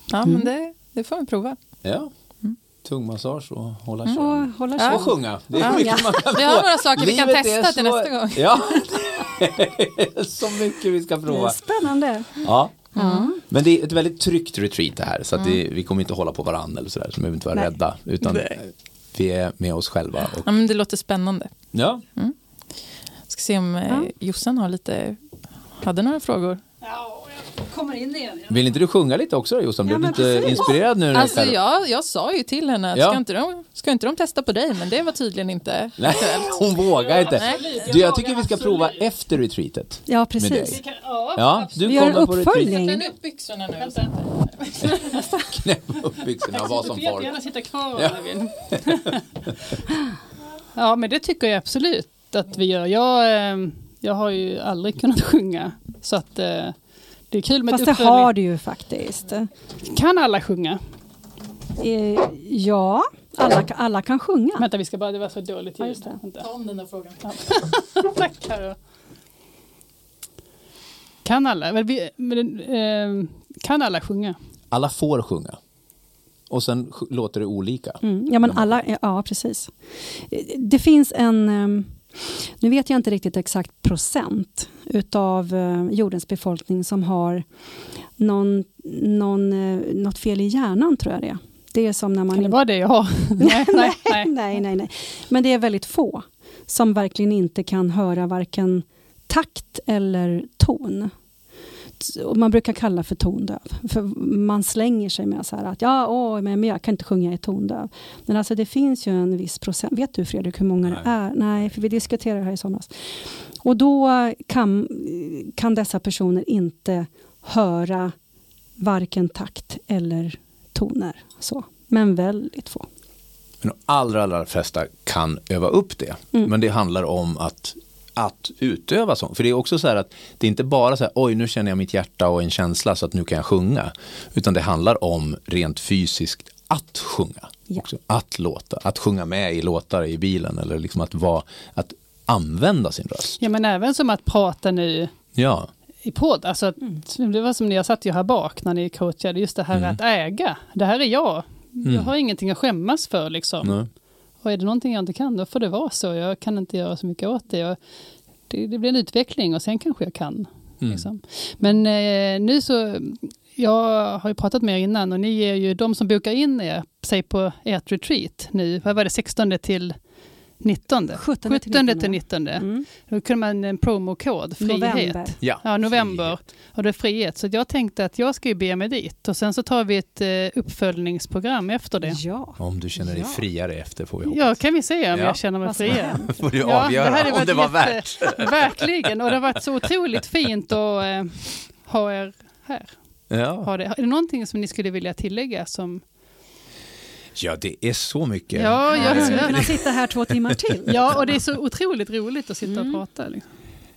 Ja, Mm. men det, det får vi prova. Ja, Mm. tungmassage och hålla Och kön. hålla Ja. sig. Och sjunga. Det är Ja. mycket man kan Vi har några saker vi kan testa till så- nästa gång. Ja, det [LAUGHS] är så mycket vi ska Det är prova. spännande. Ja. Ja. Men det är ett väldigt tryggt retreat det här. Så att det, vi kommer inte hålla på varandra eller sådär. Så vi behöver inte vara Nej. rädda. Utan Nej. Vi är med oss själva. Och, Ja, men det låter spännande. ja. Ska se om eh, Ja. Jossan har lite, hade några frågor. Ja, kommer in igen. Vill inte du sjunga lite också då, Jossan? Blev Ja, du inte precis. inspirerad nu? Alltså jag, jag sa ju till henne att Ja. ska, inte de, ska inte de testa på dig, men det var tydligen inte Nej, hon vågar inte. Nej. Du, jag tycker vi ska prova efter retreatet. Ja, Med precis. dig. Ja, Ja, du Vi gör en uppföljning. Spänn upp byxorna nu. [LAUGHS] Knäpp upp byxorna och var som Du får folk. gärna sitta kvar Ja. [LAUGHS] ja, men det tycker jag absolut att vi gör. Jag, eh, jag har ju aldrig kunnat [LAUGHS] sjunga. Så att eh, det är kul med Fast det har du ju faktiskt. Kan alla sjunga? Eh, ja, alla, alla kan sjunga. Vänta, vi ska bara, det var så dåligt ljud. Ta om den där frågan. [LAUGHS] Tack Karo. Kan alla, men vi- men, eh, kan alla sjunga? Alla får sjunga. Och sen låter det olika. Mm, ja, men alla, ja, precis. Eh, Det finns en, ehm, nu vet jag inte riktigt exakt procent utav eh, jordens befolkning som har någon, någon, eh, något fel i hjärnan, tror jag det är. Det är som när man... Kan det vara det jag [LAUGHS] har? nej, nej, nej. nej, nej, nej. Men det är väldigt få som verkligen inte kan höra varken takt eller ton. Man brukar kalla för tondöv. För man slänger sig med så här att ja, åh, men jag kan inte sjunga, är tondöv. Men alltså det finns ju en viss procent. Vet du Fredrik hur många det är? Nej, för vi diskuterade det här i somras. Och då kan, kan dessa personer inte höra varken takt eller toner. Så. Men väldigt få. Men de allra, allra flesta kan öva upp det. Mm. Men det handlar om att, att utöva sång. För det är också så här att det är inte bara så här, oj nu känner jag mitt hjärta och en känsla så att nu kan jag sjunga. Utan det handlar om rent fysiskt att sjunga. Ja. Också. Att låta, att sjunga med i låtar i bilen eller liksom att, vara, att använda sin röst. Ja, men även som att prata nu Ja, i podd. Alltså, att- Det var som när jag satt ju här bak när ni coachade, just det här Mm. att äga. Det här är jag. Jag har ingenting att skämmas för liksom. nej. Och är det någonting jag inte kan, då får det vara så. Jag kan inte göra så mycket åt det. Jag, det, det blir en utveckling och sen kanske jag kan. Mm. Liksom. Men eh, nu så, jag har ju pratat med er innan och ni ger ju de som bokar in er, säg på ert retreat nu, vad var det, 16 till 19? 17 till 17 till 19. 19. Mm. Då kunde man en promokod, frihet. November. Ja, Ja, november. Och det är frihet. Så jag tänkte att jag ska ju be mig dit. Och sen så tar vi ett eh, uppföljningsprogram efter det. Ja. Om du känner dig Ja. friare efter får vi hoppas. Ja, kan vi se om Ja. jag känner mig Vad fri. som får du Ja, avgöra hade om varit det var jätte- värt. [LAUGHS] Verkligen, och det har varit så otroligt fint att eh, ha er här. Ja. Ha det. Är det någonting som ni skulle vilja tillägga? Som... ja, det är så mycket. Ja, jag, skulle kunna sitta här två timmar till. ja, och det är så otroligt roligt att sitta och prata. Liksom.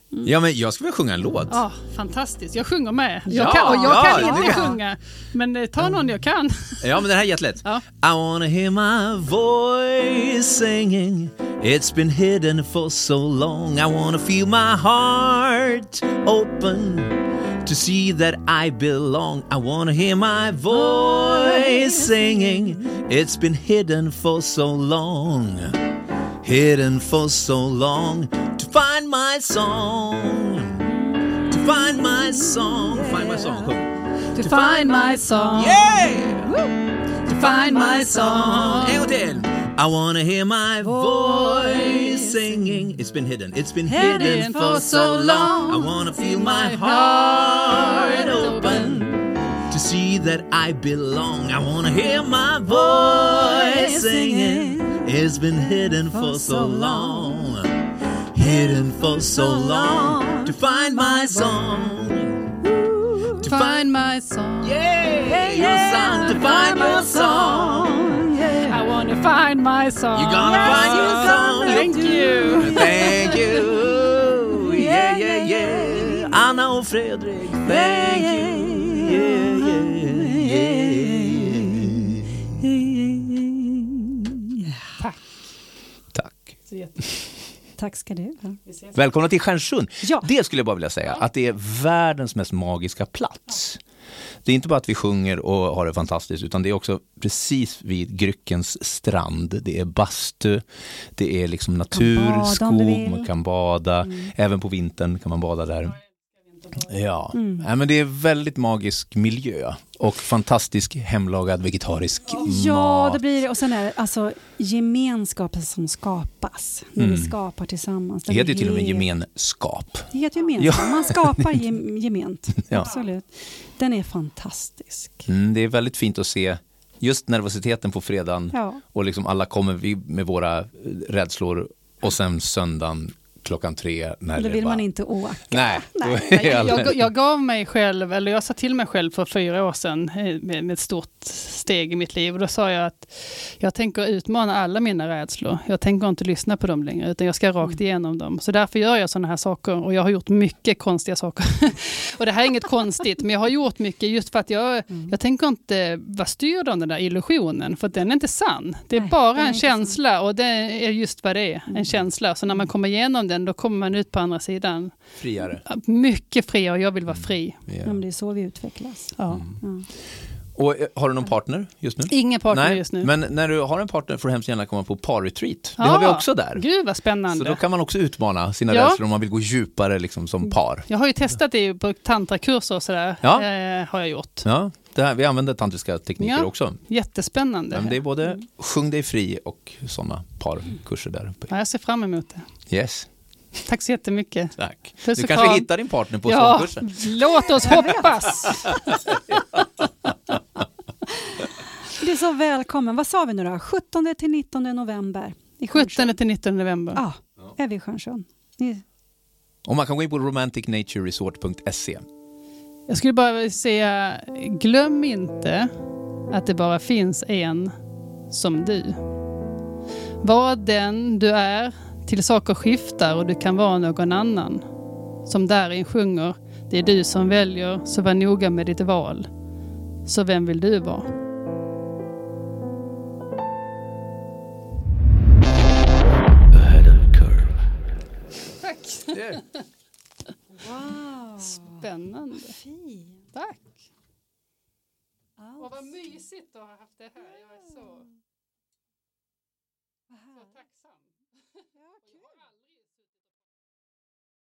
Ja, men jag skulle vilja sjunga en låt. Ja, fantastiskt. Jag sjunger med. Jag Ja, kan, och jag ja, kan det inte kan- sjunga, men eh, ta någon jag kan. Ja, men det här är jättelätt. Ja. I wanna hear my voice singing. It's been hidden for so long. I wanna feel my heart open to see that I belong. I wanna hear my voice singing. It's been hidden for so long. Hidden for so long to find my song. To find my song. Find my song. Sjung. To find my song. Yeah! To find my song. En gång till. I wanna hear my voice singing. It's been hidden, it's been hidden for so long. I wanna feel my heart open to see that I belong. I wanna hear my voice singing. It's been hidden for so long. Hidden for so long to find my song. To To find my song. yeah, your song, to find your song. To find my song. You're gonna find your song. Thank you. Thank you. [LAUGHS] Yeah, yeah, yeah. Anna och Fredrik, thank you. Yeah, yeah, yeah. Tack. Jätte- Tack ska du ha. Välkomna till Stjärnsund. Ja. Det skulle jag bara vilja säga, att det är världens mest magiska plats. Det är inte bara att vi sjunger och har det fantastiskt, utan det är också precis vid Gryckens strand. Det är bastu, det är liksom natur, skog, man kan bada. Även på vintern kan man bada där. Ja, Mm. Nej, men det är väldigt magisk miljö och fantastisk hemlagad vegetarisk Ja, mat. det blir det. Och sen är det alltså gemenskapen som skapas. När Mm. vi skapar tillsammans. Det heter ju till och med gemenskap. Det heter gemenskap. Man skapar [LAUGHS] gem, gement. Ja. Absolut. Den är fantastisk. Mm, det är väldigt fint att se just nervositeten på fredagen Ja. och liksom alla kommer vi med våra eh, rädslor och sen söndagen klockan tre när Då det vill bara... man inte åka. Nej, [LAUGHS] Nej. Jag, jag, gav mig själv, eller jag sa till mig själv för fyra år sedan eh, med, med ett stort steg i mitt liv. Och då sa jag att jag tänker utmana alla mina rädslor. Jag tänker inte lyssna på dem längre, utan jag ska rakt igenom dem. Så därför gör jag sådana här saker. Och jag har gjort mycket konstiga saker. [LAUGHS] och det här är inget konstigt, men jag har gjort mycket just för att jag, jag tänker inte vara styrd av den där illusionen, för att den är inte sann. Det är Nej, bara en känsla och det är just vad det är, en känsla. Så när man kommer igenom den, då kommer man ut på andra sidan. friare. Mycket fri och jag vill vara fri. Ja. Ja, men det är så vi utvecklas. Ja. Ja. Och eh, har du någon partner just nu? Ingen partner Nej, just nu. men när du har en partner får du hemskt gärna komma på parretreat. Det Ja. har vi också där. Gud vad Så spännande. då kan man också utmana sina Ja. rädslor om man vill gå djupare liksom, som par. Jag har ju testat det på tantrakurser och sådär. Ja. Eh, har jag gjort. Ja, det här, vi använder tantriska tekniker Ja. också. Jättespännande. Men det är både sjung dig fri och sådana parkurser där uppe. Ja, jag ser fram emot det. Yes, Tack så jättemycket. tack. Puss Du kanske kram. hittar din partner på Ja, sångkursen. låt oss [LAUGHS] hoppas. [LAUGHS] Du är så välkommen. Vad sa vi nu då? 17 till 19 november i Stjärnsund. 17 till 19 november. Ja, är vi i Stjärnsund. Ni- Och man kan gå in på romanticnatureresort.se. Jag skulle bara vilja säga, glöm inte att det bara finns en som du. Var den du är till saker skiftar och du kan vara någon annan. Som Darin sjunger, det är du som väljer, så var noga med ditt val. Så vem vill du vara? Tack. Wow, Spännande. fint. Tack. Och vad mysigt att ha haft det här. Jag är så,